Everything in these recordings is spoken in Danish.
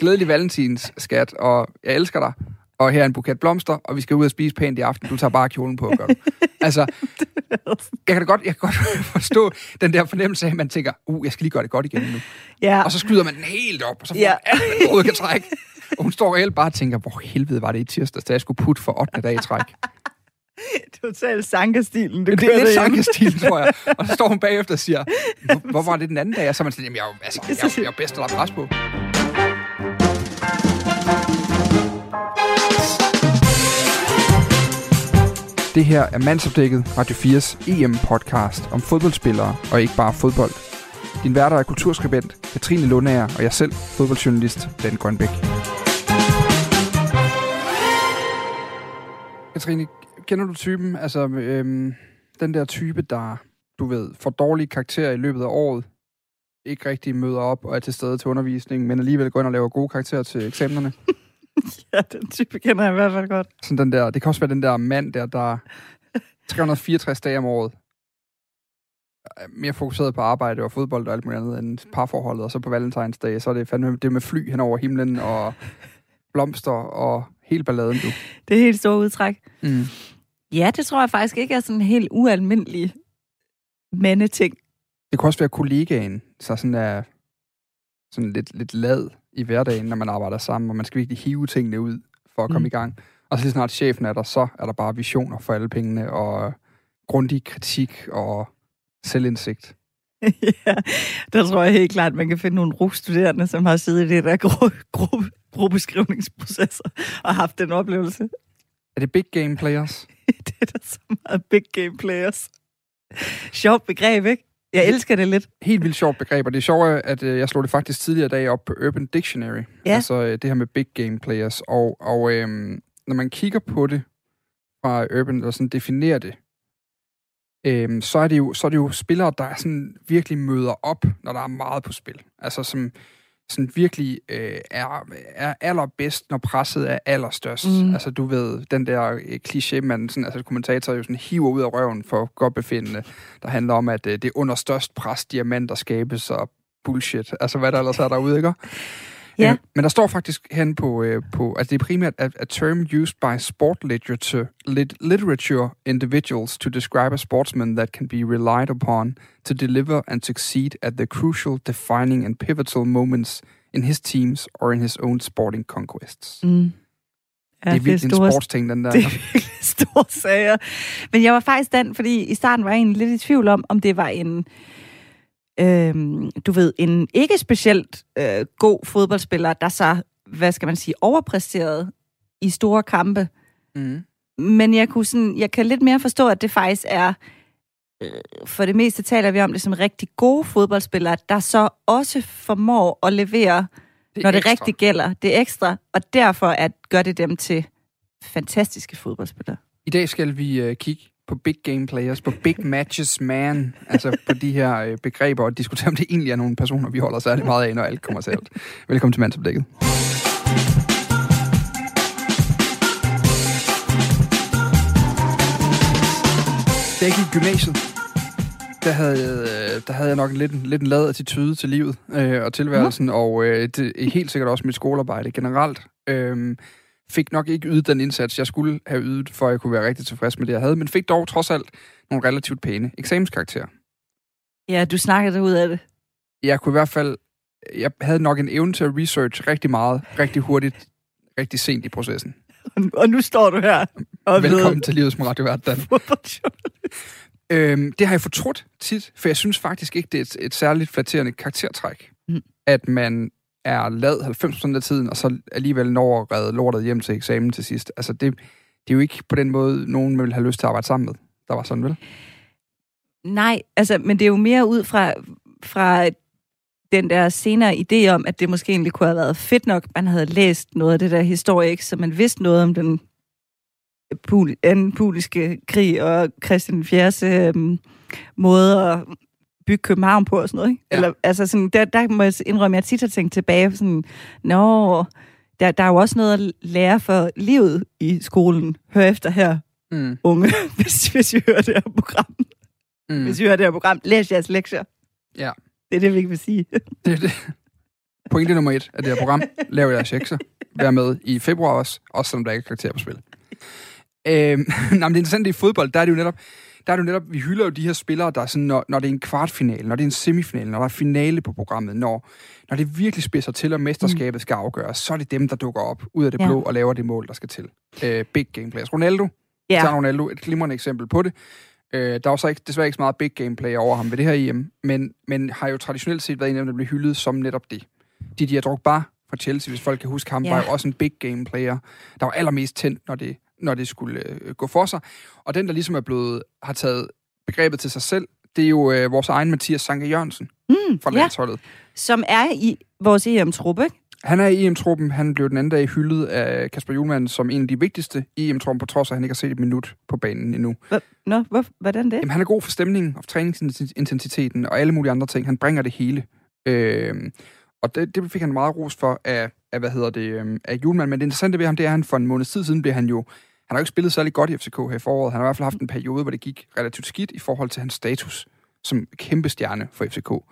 glædelig valentins, skat, og jeg elsker dig. Og her er en buket blomster, og vi skal ud og spise pænt i aften. Du tager bare kjolen på, gør du. Altså, jeg kan da godt, jeg kan godt forstå den der fornemmelse af, at man tænker, uh, jeg skal lige gøre det godt igen nu. Ja. Og så skyder man den helt op, og så får Ja. ja. alt, hovedet kan trække. Og hun står reelt bare og tænker, hvor helvede var det i tirsdag, da jeg skulle putte for 8. dag i træk. Total sankerstilen, du Det er lidt derhjemme. sankestil, tror jeg. Og så står hun bagefter og siger, hvor, hvor var det den anden dag? Og så er man sådan, jamen, jeg, altså, jeg, er- jeg er bedst at lade pres på. Det her er Mandsopdækket, Radio 4's EM-podcast om fodboldspillere og ikke bare fodbold. Din værter er kulturskribent Katrine Lundager og jeg selv, fodboldjournalist Dan Grønbæk. Katrine, kender du typen? Altså, øhm, den der type, der, du ved, får dårlige karakterer i løbet af året, ikke rigtig møder op og er til stede til undervisning, men alligevel går ind og laver gode karakterer til eksamenerne. Ja, den type kender jeg i hvert fald godt. Sådan den der, det kan også være den der mand der, der 364 dage om året er mere fokuseret på arbejde og fodbold og alt muligt andet end parforholdet, og så på valentinsdag, så er det fandme det med fly hen over himlen og blomster og hele balladen, du. Det er helt store udtræk. Mm. Ja, det tror jeg faktisk ikke er sådan en helt ualmindelig mandeting. Det kan også være kollegaen, så sådan er sådan lidt, lidt lad i hverdagen, når man arbejder sammen, og man skal virkelig hive tingene ud for at komme Mm. i gang. Og så lige snart chefen er der, så er der bare visioner for alle pengene, og grundig kritik og selvindsigt. ja, der tror jeg helt klart, at man kan finde nogle russtuderende, som har siddet i det der gru- gruppe, gruppeskrivningsprocesser og haft den oplevelse. Er det big game players? det er da så meget big game players. Sjovt begreb, ikke? Jeg elsker det lidt. Helt vildt sjovt begreb, og det er sjovt, at øh, jeg slog det faktisk tidligere i dag op på Urban Dictionary. Ja. Altså øh, det her med big game players. Og, og øhm, når man kigger på det fra Urban, og sådan definerer det, øhm, så, er det jo, så er det jo spillere, der sådan virkelig møder op, når der er meget på spil. Altså som sådan virkelig øh, er, er allerbedst, når presset er allerstørst. Mm. Altså du ved, den der øh, kliché, man sådan, altså kommentator jo sådan hiver ud af røven for godt befindende, der handler om, at øh, det er under størst pres, diamanter skabes og bullshit. Altså hvad der ellers er derude, ikke? Ja. Øh, men der står faktisk hen på, øh, på altså det er primært a, a term used by sport literature, lit, literature individuals to describe a sportsman that can be relied upon to deliver and succeed at the crucial, defining and pivotal moments in his teams or in his own sporting conquests. Mm. Ja, det er virkelig en sportsting, den der. Det er virkelig store sager. Men jeg var faktisk den, fordi i starten var jeg egentlig lidt i tvivl om, om det var en, øhm, du ved, en ikke specielt øh, god fodboldspiller, der så, hvad skal man sige, overpræsterede i store kampe. Mm. Men jeg, kunne sådan, jeg kan lidt mere forstå, at det faktisk er, øh, for det meste taler vi om det som rigtig gode fodboldspillere, der så også formår at levere, Det når det ekstra. rigtig gælder, det ekstra, og derfor at gør det dem til fantastiske fodboldspillere. I dag skal vi øh, kigge på big game players, på big matches man, altså på de her øh, begreber, og diskutere, om det egentlig er nogle personer, vi holder særlig meget af, når alt kommer til alt. Velkommen til Mandsopdækket. Da jeg gik i gymnasiet, der havde, øh, der havde jeg nok en lidt, lidt en lad attitude til livet øh, og tilværelsen, og øh, det helt sikkert også mit skolearbejde generelt. Øh, fik nok ikke ydet den indsats, jeg skulle have ydet, for at jeg kunne være rigtig tilfreds med det, jeg havde, men fik dog trods alt nogle relativt pæne eksamenskarakterer. Ja, du snakker dig ud af det. Jeg kunne i hvert fald, jeg havde nok en evne til at research rigtig meget, rigtig hurtigt, rigtig sent i processen. Og nu står du her og Velkommen til livet som radiovært, Dan. Øhm, det har jeg fortrudt tit, for jeg synes faktisk ikke, det er et, et særligt flatterende karaktertræk, mm. at man er lad 90% af tiden, og så alligevel når at redde lortet hjem til eksamen til sidst. Altså, det, det er jo ikke på den måde, nogen vil have lyst til at arbejde sammen med. Der var sådan, vel? Nej, altså, men det er jo mere ud fra, fra den der senere idé om, at det måske egentlig kunne have været fedt nok, man havde læst noget af det der historie, ikke? så man vidste noget om den pul- anden puliske krig og Christian 4. øh, måde at bygge København på og sådan noget. Ikke? Ja. Eller, altså sådan, der, der må jeg indrømme, at jeg tit har tænkt tilbage, sådan, nå, der, der er jo også noget at lære for livet i skolen. Hør efter her, Mm. unge, hvis, hvis I hører det her program. Mm. Hvis I hører det her program, læs jeres lektier. Ja. Det er det, vi ikke vil sige. Det, er det. Pointe nummer et af det her program. Lav jeres sekser. Vær med i februar også, også selvom der ikke er karakter på spil. Øhm, nej, men det interessante i fodbold, der er det jo netop, der er det jo netop, vi hylder jo de her spillere, der er sådan, når, når det er en kvartfinale, når det er en semifinale, når der er finale på programmet, når, når det virkelig spidser til, og mesterskabet skal afgøres, så er det dem, der dukker op ud af det Ja. blå og laver det mål, der skal til. Øh, big game players. Ronaldo, Ja. ja. Ronaldo, et glimrende eksempel på det. Øh, der var så ikke, desværre ikke så meget big game play over ham ved det her EM, men, men har jo traditionelt set været en af dem, der blev hyldet som netop det. Didier Drogba fra Chelsea, hvis folk kan huske ham, ja. var jo også en big game player, der var allermest tændt, når det, når det skulle øh, gå for sig. Og den, der ligesom er blevet, har taget begrebet til sig selv, det er jo øh, vores egen Mathias Sanke Jørgensen Mm, fra ja, landsholdet. som er i vores EM-trup, ikke? Han er i EM-truppen. Han blev den anden dag hyldet af Kasper Julemand som en af de vigtigste i EM-truppen, på trods af, at han ikke har set et minut på banen endnu. Hva- Nå, hvor, hvordan det? Jamen, han er god for stemningen og for træningsintensiteten og alle mulige andre ting. Han bringer det hele. Øh, og det, det fik han meget ros for af, af hvad hedder det, øh, af Julemand. Men det interessante ved ham, det er, at han for en måned tid siden blev han jo... Han har jo ikke spillet særlig godt i FCK her i foråret. Han har i hvert fald haft en periode, hvor det gik relativt skidt i forhold til hans status som kæmpe stjerne for FCK. Og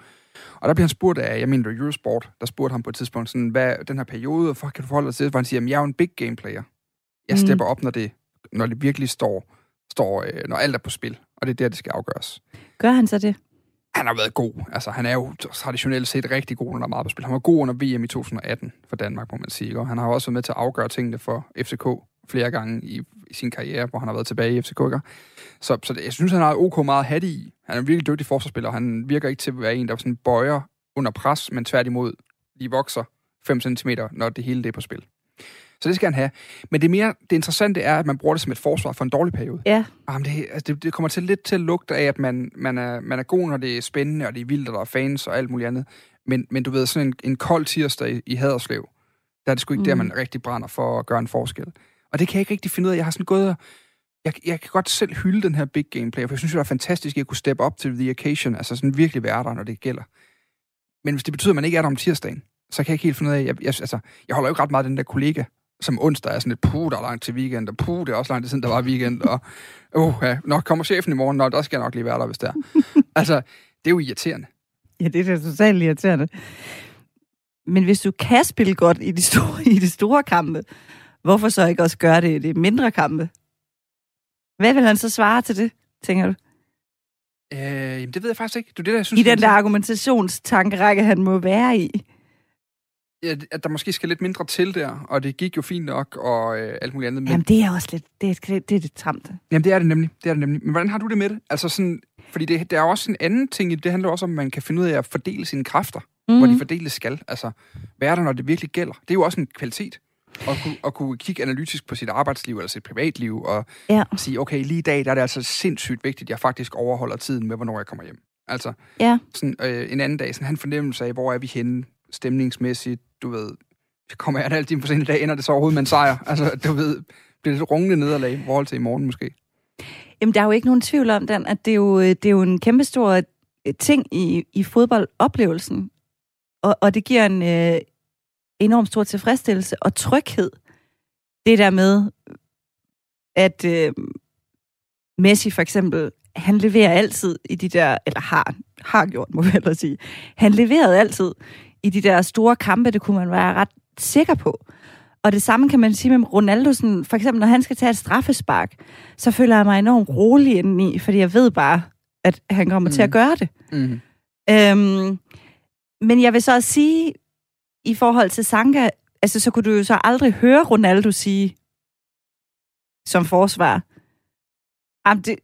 der bliver han spurgt af, jeg mener Eurosport, der spurgte ham på et tidspunkt, sådan, hvad den her periode, hvorfor kan du forholde dig til? Hvor han siger, "Jamen, jeg er jo en big game player. Jeg Mm. stepper op, når det, når det virkelig står, står øh, når alt er på spil. Og det er der, det skal afgøres. Gør han så det? Han har været god. Altså, han er jo traditionelt set rigtig god, når der er meget på spil. Han var god under VM i 2018 for Danmark, må man sige. Og han har også været med til at afgøre tingene for FCK flere gange i, i sin karriere, hvor han har været tilbage i FCK. Ikke? Så, så det, jeg synes, han har OK meget at have det i. Han er en virkelig dygtig forsvarsspiller. Han virker ikke til at være en, der sådan bøjer under pres, men tværtimod lige vokser 5 cm, når det hele det er på spil. Så det skal han have. Men det, mere, det interessante er, at man bruger det som et forsvar for en dårlig periode. Ja. Jamen, det, altså, det, det kommer til lidt til at lugte af, at man, man, er, man er god, når det er spændende, og det er vildt, og der er fans og alt muligt andet. Men, men du ved, sådan en, en kold tirsdag i, i Haderslev, der er det sgu ikke mm. der, man rigtig brænder for at gøre en forskel. Og det kan jeg ikke rigtig finde ud af. Jeg har sådan gået og, jeg, jeg kan godt selv hylde den her big game player, for jeg synes, det er fantastisk, at jeg kunne steppe op til the occasion, altså sådan virkelig være der, når det gælder. Men hvis det betyder, at man ikke er der om tirsdagen, så kan jeg ikke helt finde ud af, jeg, jeg, altså, jeg holder jo ikke ret meget af den der kollega, som onsdag er sådan et, puh, der er langt til weekend, og puh, det er også langt siden, der var weekend, og uh, ja, nå, kommer chefen i morgen, nå, der skal jeg nok lige være der, hvis det er. altså, det er jo irriterende. Ja, det er da totalt irriterende. Men hvis du kan spille godt i de store, i de store kampe, hvorfor så ikke også gøre det i de mindre kampe? Hvad vil han så svare til det, tænker du? Øh, jamen, det ved jeg faktisk ikke. Det er det, der, jeg synes, I den der er- argumentationstankerække, han må være i. ja, at der måske skal lidt mindre til der, og det gik jo fint nok, og øh, alt muligt andet. Men, Jamen, det er også lidt, det er, det, er det tramte. Jamen, det er det nemlig. Det er det nemlig. Men hvordan har du det med det? Altså sådan, fordi det, der er også en anden ting i det. Det handler også om, at man kan finde ud af at fordele sine kræfter, mm. Mm. hvor de fordeles skal. Altså, hvad er der, når det virkelig gælder? Det er jo også en kvalitet. At kunne, at kunne kigge analytisk på sit arbejdsliv eller sit privatliv, og Ja. sige, okay, lige i dag, der er det altså sindssygt vigtigt, at jeg faktisk overholder tiden med, hvornår jeg kommer hjem. Altså, Ja. sådan, øh, en anden dag, sådan en fornemmelse af, hvor er vi henne stemningsmæssigt, du ved, kommer jeg da altid for sent i dag, ender det så overhovedet med en sejr? Altså, du ved, bliver det et rungende nederlag i forhold til i morgen måske? Jamen, der er jo ikke nogen tvivl om den, at det er jo, det er jo en kæmpe stor ting i, i fodboldoplevelsen. Og, og det giver en øh, enormt stor tilfredsstillelse og tryghed. Det der med, at øh, Messi for eksempel, han leverer altid i de der, eller har, har gjort, må vi hellere sige. Han leverede altid i de der store kampe, det kunne man være ret sikker på. Og det samme kan man sige med Ronaldo, sådan, for eksempel når han skal tage et straffespark, så føler jeg mig enormt rolig indeni, fordi jeg ved bare, at han kommer mm. til at Mm. gøre det. Mm. Øhm, men jeg vil så også sige, i forhold til Sanka, altså så kunne du jo så aldrig høre Ronaldo sige, som forsvar, Jamen, det,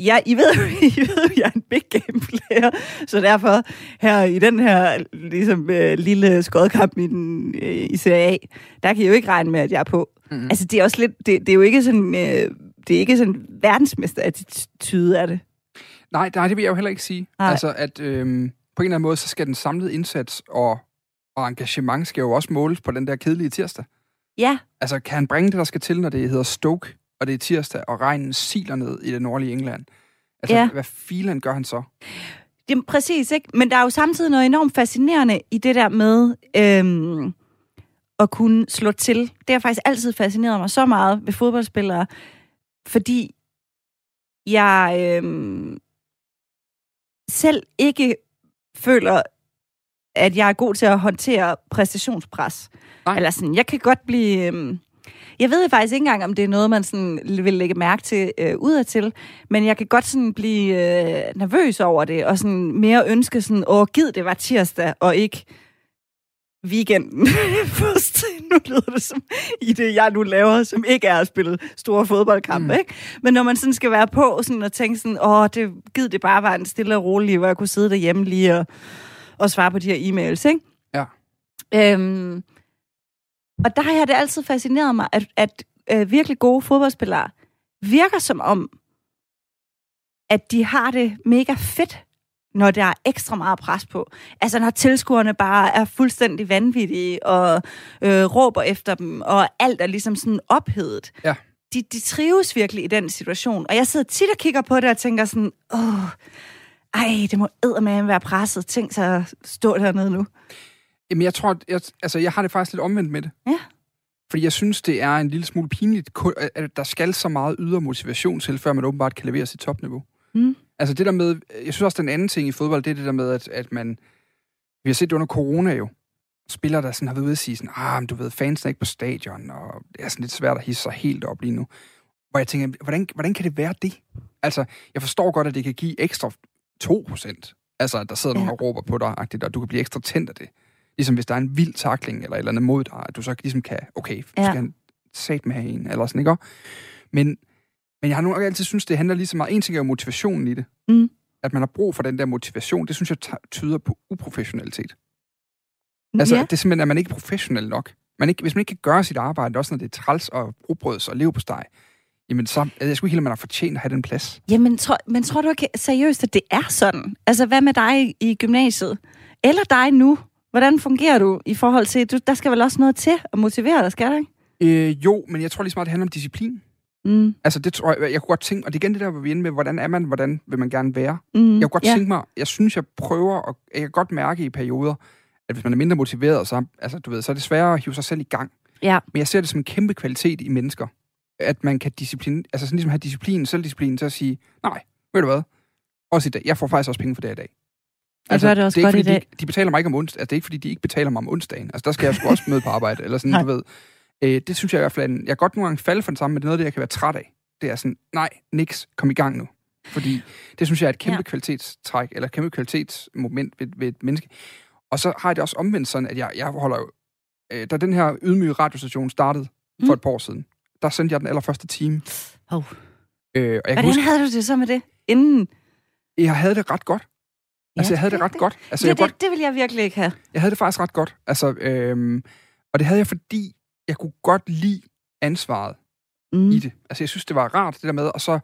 ja, I ved, jo- I ved jeg er en big game player, så derfor her i den her ligesom, øh, lille skodkamp i, den, øh, i Serie A, der kan I jo ikke regne med, at jeg er på. Mm. Altså, det er også lidt, det, det er jo ikke sådan, øh, det er ikke sådan verdensmester-attitude af det. Nej, nej, det vil jeg jo heller ikke sige. Nej. Altså, at øhm, på en eller anden måde, så skal den samlede indsats og, og engagement skal jo også måles på den der kedelige tirsdag. Ja, Altså, kan han bringe det, der skal til, når det hedder Stoke, og det er tirsdag, og regnen siler ned i det nordlige England? Altså, Ja. hvad filen gør han så? Jamen, præcis, ikke? Men der er jo samtidig noget enormt fascinerende i det der med øhm, at kunne slå til. Det har faktisk altid fascineret mig så meget ved fodboldspillere, fordi jeg øhm, selv ikke føler, at jeg er god til at håndtere præstationspres. Nej. Eller sådan, jeg kan godt blive... øhm, Jeg ved faktisk ikke engang, om det er noget, man sådan vil lægge mærke til øh, udadtil, men jeg kan godt sådan blive øh, nervøs over det, og sådan mere ønske sådan, åh, gid det var tirsdag, og ikke weekenden. Først, nu lyder det som i det, jeg nu laver, som ikke er at spille store fodboldkampe, mm. ikke? Men når man sådan skal være på sådan, og tænke sådan, åh, det, gid det bare var en stille og rolig, hvor jeg kunne sidde derhjemme lige og, og svare på de her e-mails, ikke? Ja. Øhm, og der har det altid fascineret mig, at, at øh, virkelig gode fodboldspillere virker som om, at de har det mega fedt, når der er ekstra meget pres på. Altså når tilskuerne bare er fuldstændig vanvittige og øh, råber efter dem, og alt er ligesom sådan ophedet. Ja. De, de trives virkelig i den situation. Og jeg sidder tit og kigger på det og tænker sådan, åh, ej, det må eddermame være presset. Tænk sig at stå dernede nu. Jamen, jeg tror, at jeg, altså, jeg har det faktisk lidt omvendt med det. Ja. Fordi jeg synes, det er en lille smule pinligt, at- at der skal så meget ydre motivation til, før man åbenbart kan levere sit topniveau. Mm. Altså det der med, jeg synes også, den anden ting i fodbold, det er det der med, at, at man, vi har set det under corona jo, spillere, der sådan har været ude at sige sådan, ah, men du ved, fans er ikke på stadion, og det er sådan lidt svært at hisse sig helt op lige nu. Hvor jeg tænker, hvordan, hvordan kan det være det? Altså, jeg forstår godt, at det kan give ekstra 2%. Altså, at der sidder ja. Nogen og råber på dig, agtigt, og du kan blive ekstra tændt af det. Ligesom hvis der er en vild takling eller et eller andet mod dig, at du så ligesom kan, okay, ja. Ja. skal sat med have en, eller sådan, ikke? Men, men jeg har nu altid synes, det handler lige så meget. En ting er jo motivationen i det. Mm. At man har brug for den der motivation, det synes jeg tyder på uprofessionalitet. Altså, ja. det er simpelthen, at man ikke er professionel nok. Man ikke, hvis man ikke kan gøre sit arbejde, også når det er træls og rugbrøds og lev på steg, jamen så jeg ikke helt, man har fortjent at have den plads. Jamen, tror, men tror du ikke seriøst, at det er sådan? Altså, hvad med dig i, gymnasiet? Eller dig nu? Hvordan fungerer du i forhold til, du, der skal vel også noget til at motivere dig, skal der ikke? Øh, jo, men jeg tror lige så meget, det handler om disciplin. Mm. Altså, det tror jeg, jeg kunne godt tænke, og det er igen det der, hvor vi er inde med, hvordan er man, hvordan vil man gerne være. Mm. Jeg kunne godt ja. tænke mig, jeg synes, jeg prøver, og jeg kan godt mærke i perioder, at hvis man er mindre motiveret, så, altså, du ved, så er det sværere at hive sig selv i gang. Ja. Men jeg ser det som en kæmpe kvalitet i mennesker, at man kan disciplin, altså sådan ligesom have disciplin, selvdisciplin til at sige, nej, ved du hvad, også i dag, jeg får faktisk også penge for det i dag. Jeg gør det også det er godt ikke, i fordi dag. De, de betaler mig ikke om onsdagen. Altså, det er ikke, fordi de ikke betaler mig om onsdagen. Altså, der skal jeg sgu også møde på arbejde. Eller sådan, Nej. du ved. Øh, det synes jeg i hvert fald, en- jeg kan godt nogle gange falde for den samme, men det er noget, det, jeg kan være træt af. Det er sådan, nej, niks, kom i gang nu. Fordi det synes jeg er et kæmpe Ja. kvalitetstræk, eller kæmpe kvalitetsmoment ved, ved et menneske. Og så har jeg det også omvendt sådan, at jeg, jeg holder jo... Øh, da den her ydmyge radiostation startede for Mm. et par år siden, der sendte jeg den allerførste time. Hov. Øh, og jeg Hvordan huske, havde du det så med det? Inden? jeg havde det ret godt. Altså, Ja, jeg havde det det- ret godt. Altså, Det, jeg, godt, det, det vil jeg virkelig ikke have. jeg havde det faktisk ret godt. Altså, øhm, og det havde jeg, fordi jeg kunne godt lide ansvaret Mm. i det. Altså, jeg synes, det var rart, det der med, og så,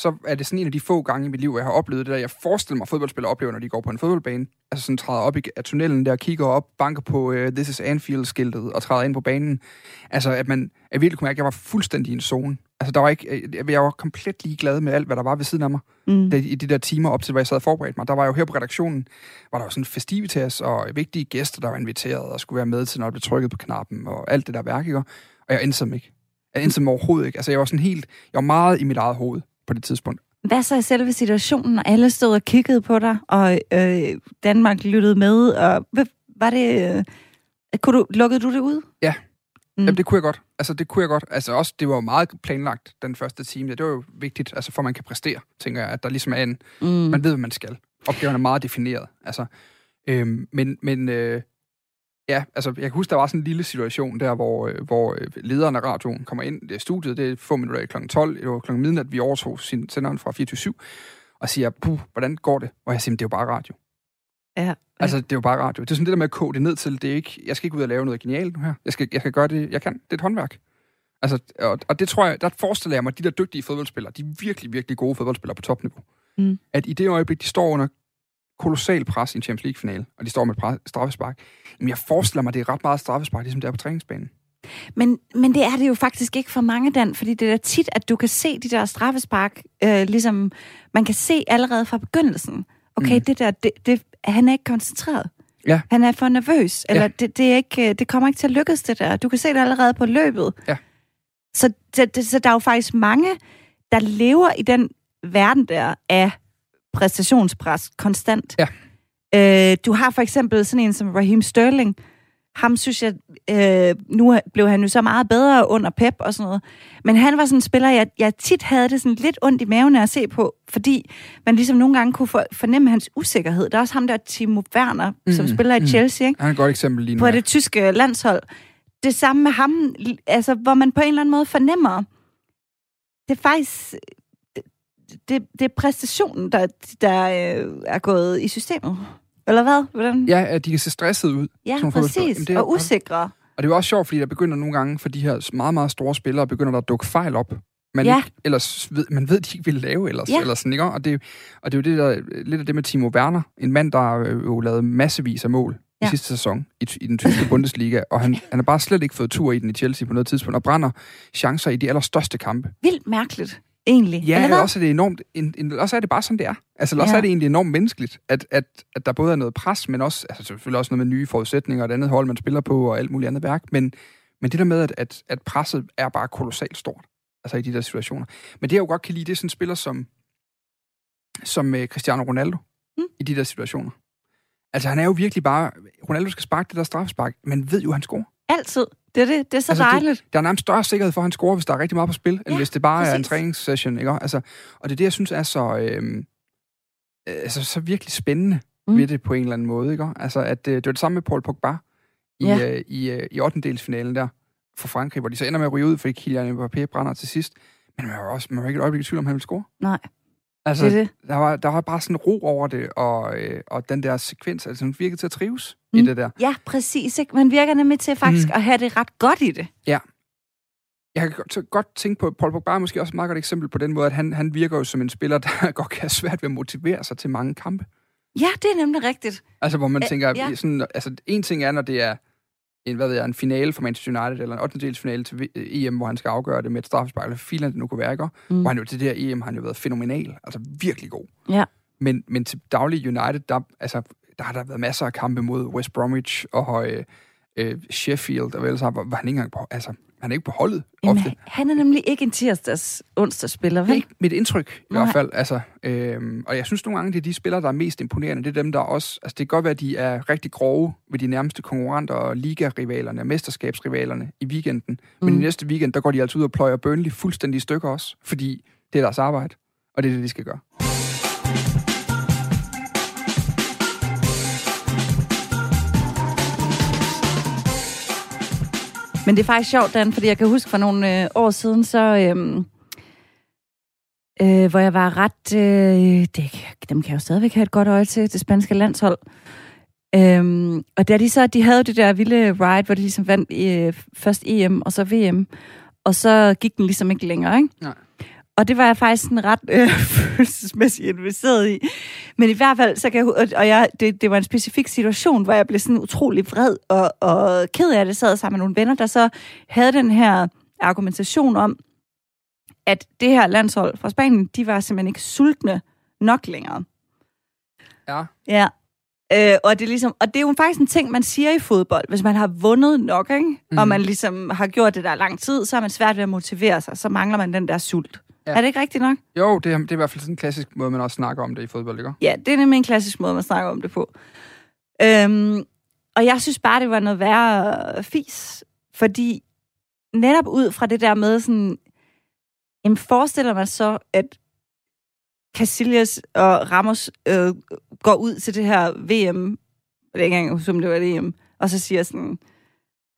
så er det sådan en af de få gange i mit liv, jeg har oplevet det der, jeg forestiller mig, at fodboldspillere oplever, når de går på en fodboldbane. Altså sådan træder op i af tunnelen der, kigger op, banker på uh, This is Anfield-skiltet og træder ind på banen. Altså, at man jeg virkelig kunne mærke, at jeg var fuldstændig i en zone. Altså, der var ikke, øh, jeg var komplet ligeglad med alt, hvad der var ved siden af mig. Mm. Det, I de der timer op til, hvor jeg sad og forberedte mig, der var jeg jo her på redaktionen, var der jo sådan festivitas og vigtige gæster, der var inviteret og skulle være med til, når der blev trykket på knappen og alt det der værk, ikke? Og jeg endte som ikke. Jeg endte som overhovedet ikke. Altså, jeg var sådan helt, jeg var meget i mit eget hoved på det tidspunkt. Hvad så i selve situationen, når alle stod og kiggede på dig, og øh, Danmark lyttede med, og var det... Øh, kunne du, lukkede du det ud? Ja. Mm. Jamen, det kunne jeg godt. Altså, det kunne jeg godt. Altså, også, det var jo meget planlagt, den første time. Det var jo vigtigt, altså, for at man kan præstere, tænker jeg, at der ligesom er en, Mm. man ved, hvad man skal. Opgaven er meget defineret. Altså, øhm, men, men øh, ja, altså, jeg kan huske, der var sådan en lille situation der, hvor, øh, hvor øh, lederen af radioen kommer ind. Er studiet, det er få minutter i kl. 12. Det var kl. midnat, vi overtog sin senderen fra 24 og siger, puh, hvordan går det? Og jeg siger, "Men det er jo bare radio. Ja. Altså, det er jo bare radio. Det er sådan det der med at koge det ned til, det er ikke, jeg skal ikke ud og lave noget genialt nu her. Jeg skal, jeg skal gøre det, jeg kan. Det er et håndværk. Altså, og, og det tror jeg, der forestiller jeg mig, at de der dygtige fodboldspillere, de virkelig, virkelig gode fodboldspillere på topniveau, Mm. at i det øjeblik, de står under kolossal pres i en Champions League-finale, og de står med et straffespark, jamen jeg forestiller mig, det er ret meget straffespark, ligesom det er på træningsbanen. Men, men det er det jo faktisk ikke for mange, Dan, fordi det er tit, at du kan se de der straffespark, øh, ligesom man kan se allerede fra begyndelsen. Okay, mm. Det der, det, det, han er ikke koncentreret. Ja. Han er for nervøs, eller Ja. det, det, er ikke, øh, det kommer ikke til at lykkes, det der. Du kan se det allerede på løbet. Ja. Så, så, det, så der er jo faktisk mange, der lever i den verden der af præstationspres konstant. Ja. Øh, du har for eksempel sådan en som Raheem Sterling. Ham synes jeg, øh, nu blev han jo så meget bedre under Pep og sådan noget. Men han var sådan en spiller, jeg, jeg tit havde det sådan lidt ondt i maven at se på, fordi man ligesom nogle gange kunne for, fornemme hans usikkerhed. Der er også ham der, Timo Werner, mm, som spiller i Chelsea, ikke? Han er et godt eksempel lige nu. på ja. det tyske landshold. Det samme med ham, altså, hvor man på en eller anden måde fornemmer, det er faktisk, det, det, er præstationen, der, der øh, er gået i systemet. Eller hvad? Hvordan? Ja, at de kan se stresset ud. ja præcis. Jamen, det er- og usikre. Og det er jo også sjovt, fordi der begynder nogle gange, for de her meget, meget store spillere, begynder der at dukke fejl op. Man, Ja. ikke, ellers ved, man ved, de ikke vil lave ellers. Ja. Eller sådan, ikke? Og, det, og det er jo det der, lidt af det med Timo Werner. En mand, der øh, jo lavede massevis af mål. Ja. i sidste sæson i, i den tyske Bundesliga. Og han, han har bare slet ikke fået tur i den i Chelsea på noget tidspunkt. Og brænder chancer i de allerstørste kampe. Vildt mærkeligt, egentlig. Ja, Eller eller også er det enormt, en, en, også er det bare sådan, det er. Altså, eller også Ja. er det egentlig enormt menneskeligt, at, at, at der både er noget pres, men også, altså selvfølgelig også noget med nye forudsætninger, og et andet hold, man spiller på, og alt muligt andet værk, men, men det der med, at, at, at presset er bare kolossalt stort, altså i de der situationer. Men det, jeg jo godt kan lide, det er sådan en spiller som, som uh, Cristiano Ronaldo, Mm. i de der situationer. Altså, han er jo virkelig bare, Ronaldo skal sparke det der straffespark, men ved jo, han scorer. Altid. Det er, det. det er så Altså, altså, det- dejligt. Der er nærmest større sikkerhed for, at han scorer, hvis der er rigtig meget på spil, end Ja, hvis det bare er en præcis. træningssession. Ikke? Altså, og det er det, jeg synes er så, øh, altså, så virkelig spændende Mm. ved det på en eller anden måde. Ikke? Altså, at, øh, det var det samme med Paul Pogba i, ja. øh, i, øh, i 8. delsfinalen der for Frankrig, hvor de så ender med at ryge ud, fordi Kylian Mbappé brænder til sidst. Men man var, også, man var ikke et øjeblik i tvivl om, han ville score. Nej, Altså, det det. Der, var, der var bare sådan ro over det, og, øh, og den der sekvens, altså han virkede til at trives mm. I det der. Ja, præcis. Ikke? Man virker nemlig til faktisk Mm. at have det ret godt i det. Jeg kan godt- så godt tænke på, at Paul Pogba er måske også et meget godt eksempel på den måde, at han, han virker jo som en spiller, der godt kan have svært ved at motivere sig til mange kampe. Ja, det er nemlig rigtigt. Altså, hvor man Øh, tænker, ja. ja. sådan, altså, en ting er, når det er en, hvad ved jeg, en finale for Manchester United, eller en 8. finale til EM, hvor han skal afgøre det med et straffespark, eller filan det nu kunne være, ikke? Mm. Hvor han jo til det her EM har han jo været fænomenal, altså virkelig god. Ja. Men, men til daglig United, der, altså, der har der været masser af kampe mod West Bromwich og øh, øh, Sheffield, og ellers har, var han ikke engang på, altså, han er ikke på holdet Jamen, ofte. han er nemlig ikke en tirsdags onsdagsspiller, Det er vel? ikke mit indtryk, i Nej. hvert fald. Altså, øhm, og jeg synes nogle gange, det er de spillere, der er mest imponerende. Det er dem, der også... Altså, det kan godt være, at de er rigtig grove ved de nærmeste konkurrenter og ligarivalerne og mesterskabsrivalerne i weekenden. Mm. Men Mm. i næste weekend, der går de altså ud og pløjer Burnley fuldstændig i stykker også, fordi det er deres arbejde, og det er det, de skal gøre. Men det er faktisk sjovt, Dan, fordi jeg kan huske for nogle øh, år siden, så... Øh, øh, hvor jeg var ret... Øh, det, dem kan jeg jo stadigvæk have et godt øje til, det spanske landshold. Øhm, og da de så, de havde det der vilde ride, hvor de ligesom vandt øh, først EM og så VM, og så gik den ligesom ikke længere, ikke? Nej. Og det var jeg faktisk sådan ret øh, følelsesmæssigt investeret i. Men i hvert fald, så kan jeg, og jeg, det, det var en specifik situation, hvor jeg blev sådan utrolig vred og, og ked af det. sad sammen med nogle venner, der så havde den her argumentation om, at det her landshold fra Spanien, de var simpelthen ikke sultne nok længere. Ja. Ja. Øh, og, det er ligesom, og det er jo faktisk en ting, man siger i fodbold. Hvis man har vundet nok, ikke? Mm. og man ligesom har gjort det der lang tid, så er man svært ved at motivere sig. Så mangler man den der sult. Ja. Er det ikke rigtigt nok? Jo, det er, det er i hvert fald sådan en klassisk måde, man også snakker om det i fodbold, ikke? Ja, det er nemlig en klassisk måde, man snakker om det på. Øhm, og jeg synes bare, det var noget værre fis. Fordi netop ud fra det der med sådan... Jamen, forestiller man så, at Casillas og Ramos øh, går ud til det her VM, det er ikke engang, som det var det EM, og så siger sådan,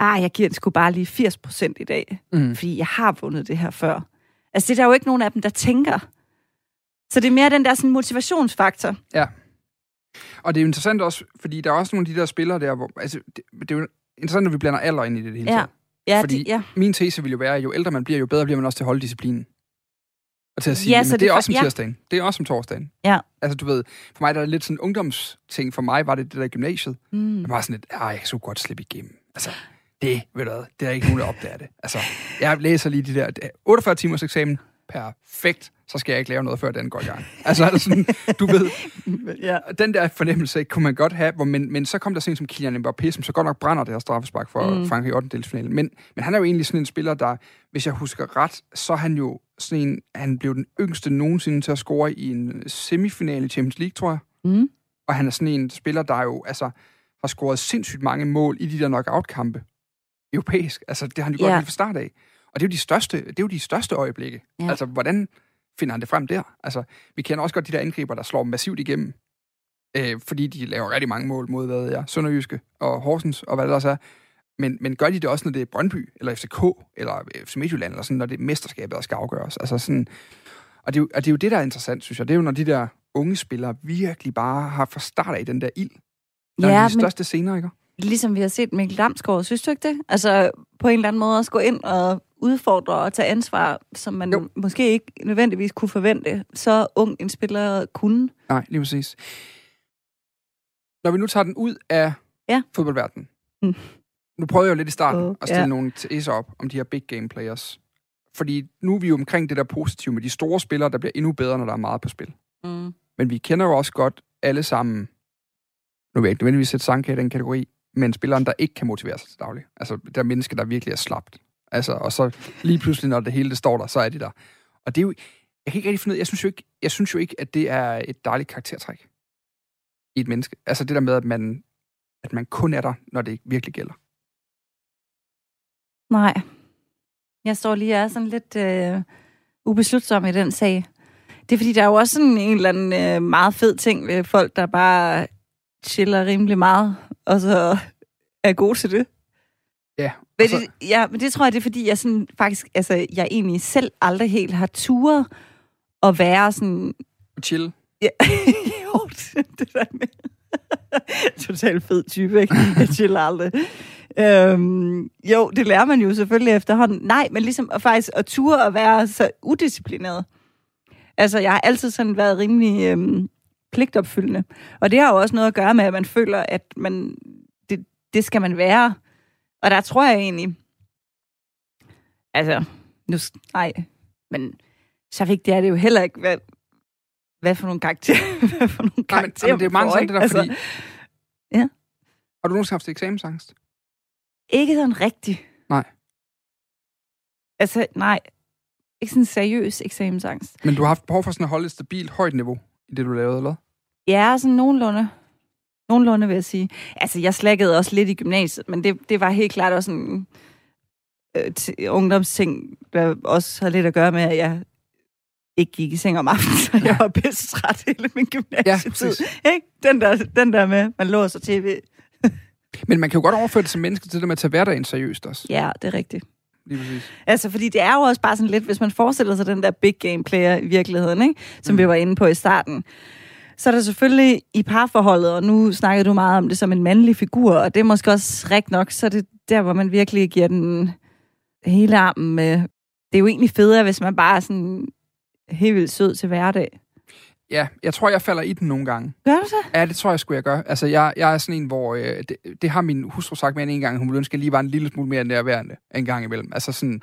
ah, jeg giver den sgu bare lige 80 procent i dag, Mm. fordi jeg har vundet det her før. Altså, det er der jo ikke nogen af dem, der tænker. Så det er mere den der sådan, motivationsfaktor. Og det er jo interessant også, fordi der er også nogle af de der spillere der, hvor... Altså, det, det er jo interessant, når vi blander alder ind i det hele Ja. taget. Ja, Fordi- de, ja. Min tese vil jo være, at jo ældre man bliver, jo bedre bliver man også til at holde disciplinen. Og til at sige, Ja, ja, så det, det det er også om fa- ja. tirsdagen. Det er også om torsdagen. Ja. Altså, du ved, for mig der er det lidt sådan en ungdomsting. For mig var det det der gymnasiet. Mm. Jeg var sådan lidt, ej, jeg kan så godt slippe igennem. Altså, det, ved du hvad, det er ikke nogen, der opdager det. Altså, jeg læser lige de der det er 48 timers eksamen. Perfekt. Så skal jeg ikke lave noget, før den går i gang. Altså, det sådan, du ved, Ja. den der fornemmelse kunne man godt have, hvor, men, men så kom der sådan som Kylian Mbappé, som så godt nok brænder det her straffespark for Mm. Frankrig i 8. delsfinalen. Men, men han er jo egentlig sådan en spiller, der, hvis jeg husker ret, så er han jo sådan en, han blev den yngste nogensinde til at score i en semifinale i Champions League, tror jeg. Mm. Og Og han er sådan en spiller, der jo altså, har scoret sindssygt mange mål i de der knockout-kampe. Europæisk. Altså, det har han jo Ja. godt lige fra start af. Og det er jo de største, det er jo de største øjeblikke. Ja. Altså, hvordan finder han det frem der? Altså, vi kender også godt de der angriber, der slår massivt igennem. Øh, fordi de laver rigtig mange mål mod, hvad ved jeg, Sønderjyske og Horsens og hvad det ellers er. Men, men gør de det også, når det er Brøndby, eller FCK, eller FC Midtjylland, eller sådan, når det er mesterskabet, der skal afgøres? Altså sådan, og, det er jo, og det er jo det, der er interessant, synes jeg. Det er jo, når de der unge spillere virkelig bare har fra start af den der ild. Der er Ja, de men største scener, ikke? Ligesom vi har set Mikkel Damsgaard, synes du ikke det? Altså på en eller anden måde også gå ind og udfordre og tage ansvar, som man Jo. måske ikke nødvendigvis kunne forvente, så ung en spiller kunne. Nej, lige præcis. Når vi nu tager den ud af Ja. fodboldverdenen. Mm. Nu prøvede jeg jo lidt i starten Åh, at stille ja. nogle teser op om de her big game players. Fordi nu er vi jo omkring det der positive med de store spillere, der bliver endnu bedre, når der er meget på spil. Mm. Men vi kender jo også godt alle sammen, nu vil jeg ikke nødvendigvis sætte Sanka i den kategori, men spilleren, der ikke kan motivere sig til daglig. Altså, der er mennesker, der virkelig er slapt. Altså, og så lige pludselig, når det hele det står der, så er de der. Og det er jo, jeg kan ikke rigtig finde ud af, jeg synes jo ikke, jeg synes jo ikke, at det er et dejligt karaktertræk i et menneske. Altså det der med, at man, at man kun er der, når det virkelig gælder. Nej. Jeg står lige og er sådan lidt øh, ubeslutsom i den sag. Det er fordi, der er jo også sådan en eller anden øh, meget fed ting ved folk, der bare chiller rimelig meget, og så er gode til det. Ja, Men så, det, ja, men det tror jeg, det er fordi, jeg sådan, faktisk, altså, jeg egentlig selv aldrig helt har turet at være sådan... chill. Ja, jo, det, det der med... Totalt fed type, ikke? Jeg chiller aldrig. Øhm, jo, det lærer man jo selvfølgelig efterhånden. Nej, men ligesom at faktisk at ture at være så udisciplineret. Altså, jeg har altid sådan været rimelig øhm, pligtopfyldende. Og det har jo også noget at gøre med, at man føler, at man, det, det skal man være. Og der tror jeg egentlig... Altså, nu... Nej, men så vigtigt er det jo heller ikke, hvad, hvad for nogle karakterer, hvad for nogle Nej, men, karakterer men det er man meget får, sådan det der, ikke? fordi... Ja. Har du nogensinde haft eksamensangst? Ikke sådan rigtigt. Nej. Altså, nej. Ikke sådan seriøs eksamensangst. Men du har haft behov for sådan at holde et stabilt højt niveau i det, du lavede, eller? Ja, sådan nogenlunde. Nogenlunde, vil jeg sige. Altså, jeg slækkede også lidt i gymnasiet, men det, det var helt klart også en øh, t- ungdomsting, der også har lidt at gøre med, at jeg ikke gik i seng om aftenen, så jeg var pisse træt hele min gymnasietid. præcis. ikke? Den, der, den der med, man låser tv. Men man kan jo godt overføre det som menneske til det med at tage hverdagen seriøst også. Ja, det er rigtigt. Lige præcis. Altså, fordi det er jo også bare sådan lidt, hvis man forestiller sig den der big game player i virkeligheden, ikke? som Mm. vi var inde på i starten, så er der selvfølgelig i parforholdet, og nu snakkede du meget om det som en mandlig figur, og det er måske også rigtigt nok, så er det der, hvor man virkelig giver den hele armen med. Det er jo egentlig federe, hvis man bare er sådan helt vildt sød til hverdag. Ja, jeg tror, jeg falder i den nogle gange. Gør du så? Ja, det tror jeg skulle jeg gøre. Altså, jeg, jeg er sådan en, hvor... Øh, det, det har min hustru sagt med en gang, hun ville ønske, at lige var en lille smule mere nærværende en gang imellem. Altså sådan...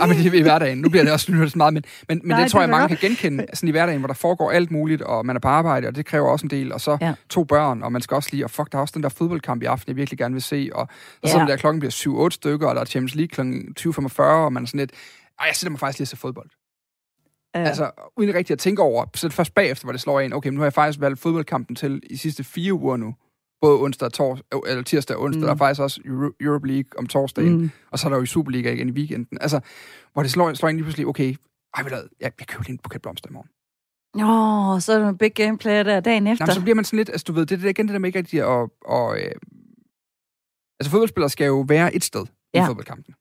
ah, men det er i hverdagen. Nu bliver det også lyttet så meget, men, men, men Nej, det tror det jeg, mange godt. kan genkende. Sådan i hverdagen, hvor der foregår alt muligt, og man er på arbejde, og det kræver også en del. Og så Ja. to børn, og man skal også lige... Og fuck, der er også den der fodboldkamp i aften, jeg virkelig gerne vil se. Og, Ja. så er det der klokken bliver 7-8 stykker, og der er Champions League klokken 20.45, og man er sådan lidt... Ej, jeg sætter mig faktisk lige til fodbold. Ja. Altså, uden rigtig at tænke over, så det først bagefter, hvor det slår en, okay, men nu har jeg faktisk valgt fodboldkampen til i sidste fire uger nu. Både onsdag og tors, øh, eller tirsdag og onsdag. Mm. Der er faktisk også Euro- Europe League om torsdagen. Mm. Og så er der jo Superliga igen i weekenden. Altså, hvor det slår, slår en lige pludselig, okay, ej, ved du jeg, jeg køber lige en buket blomster i morgen. Nå, så er der en big game player der dagen efter. Jamen, så bliver man sådan lidt, altså du ved, det er det igen det der med ikke rigtig at... Og, øh, altså fodboldspillere skal jo være et sted. Ja. i fodboldkampen,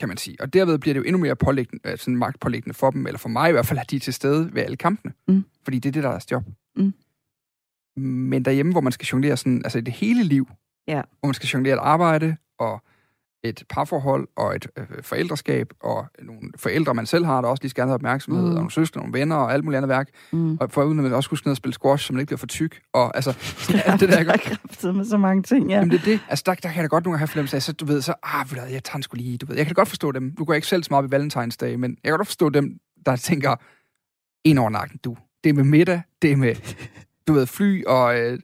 kan man sige. Og derved bliver det jo endnu mere pålæggende, øh, sådan magtpålæggende for dem, eller for mig i hvert fald, at de er til stede ved alle kampene. Mm. Fordi det er det, der er deres job. Mm. Men derhjemme, hvor man skal jonglere sådan, altså det hele liv, Ja. hvor man skal jonglere et arbejde, og et parforhold, og et øh, forældreskab, og nogle forældre, man selv har, der også lige skal have opmærksomhed, Mm. og nogle søstre, nogle venner, og alt muligt andet værk. Mm. Og for uden at man også huske ned at spille squash, så man ikke bliver for tyk. Og altså, alt det der, er kræftet med så mange ting, ja. Jamen det er det. Altså der, der kan jeg da godt nogle gange have fornemmelse af, så du ved, så, ah, ved du jeg tager sgu lige, du ved. Jeg kan da godt forstå dem. Nu går jeg ikke selv så meget op i valentinsdag, men jeg kan godt forstå dem, der tænker, en over nakken, du. Det er med middag, det er med, du ved, fly og øh,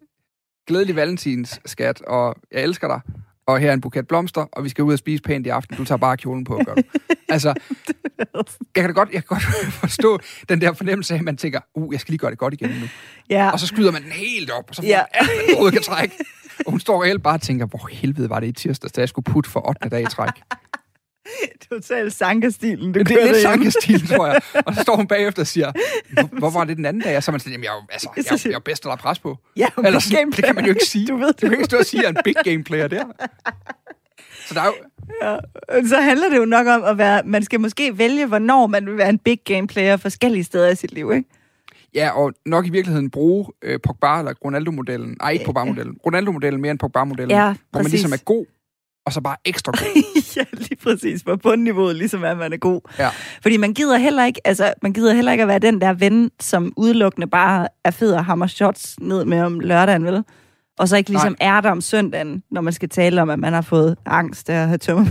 glædelig valentins skat, og jeg elsker dig. Og her er en buket blomster, og vi skal ud og spise pænt i aften. Du tager bare kjolen på, gør du. altså, jeg kan da godt, jeg kan godt forstå den der fornemmelse af, at man tænker, uh, jeg skal lige gøre det godt igen nu. Ja. Og så skyder man den helt op, og så får Ja. ja. alt, kan trække. Og hun står reelt bare og tænker, hvor helvede var det i tirsdags, da jeg skulle putte for 8. dag i træk. Totalt sankerstilen, du Det er lidt sankestil, tror jeg. Og så står hun bagefter og siger, hvor, hvor var det den anden dag? Og så er man sådan, jamen, jeg, altså, jeg, jo- jeg er bedst, at er pres på. Ja, Eller sådan, det kan man jo ikke sige. Du ved Du kan ikke stå og sige, at jeg er en big game player der. Så der er jo, Ja. Så handler det jo nok om at være... Man skal måske vælge, hvornår man vil være en big game player forskellige steder i sit liv, ikke? ja, og nok i virkeligheden bruge øh, Pogba eller Ronaldo-modellen. Nej, ikke Pogba-modellen. Ronaldo-modellen mere end Pogba-modellen. Ja, Hvor man præcis. ligesom er god, og så bare ekstra god. ja, lige præcis. På bundniveauet, ligesom at man er god. Ja. Fordi man gider heller ikke, altså, man gider heller ikke at være den der ven, som udelukkende bare er fed og hammer shots ned med om lørdagen, vel? Og så ikke ligesom er der om søndagen, når man skal tale om, at man har fået angst af at have tømmer,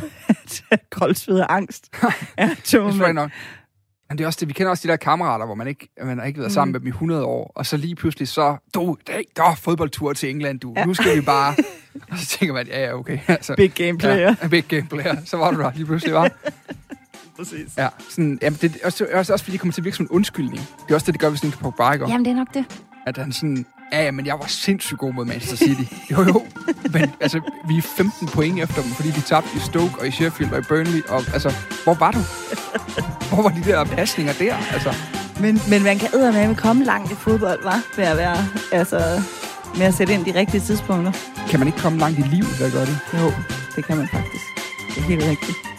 koldsved og angst. Ja, er tømmermænd. nok. Men det er også det, vi kender også de der kammerater, hvor man ikke man har ikke været sammen med dem i 100 år, og så lige pludselig så, du, der, der er fodboldtur til England, du, ja. nu skal vi bare... Og så tænker man, ja, ja, okay. Altså, Big game player. Ja, big game player. Så var du der lige pludselig, var. Præcis. Ja, sådan, jamen, det er også, også, også fordi det kommer til at virke som en undskyldning. Det er også det, det gør, hvis en på Barker. Jamen, det er nok det. At han sådan, ja, ja, men jeg var sindssygt god mod Manchester City. Jo, jo, men altså, vi er 15 point efter dem, fordi vi tabte i Stoke og i Sheffield og i Burnley. Og altså, hvor var du? Hvor var de der pasninger der? Altså, Men, men man kan eddermame komme langt i fodbold, var Ved at være, altså, med at sætte ind de rigtige tidspunkter. kan man ikke komme langt i livet, der gør det? Jo, det kan man faktisk. Det er helt rigtigt.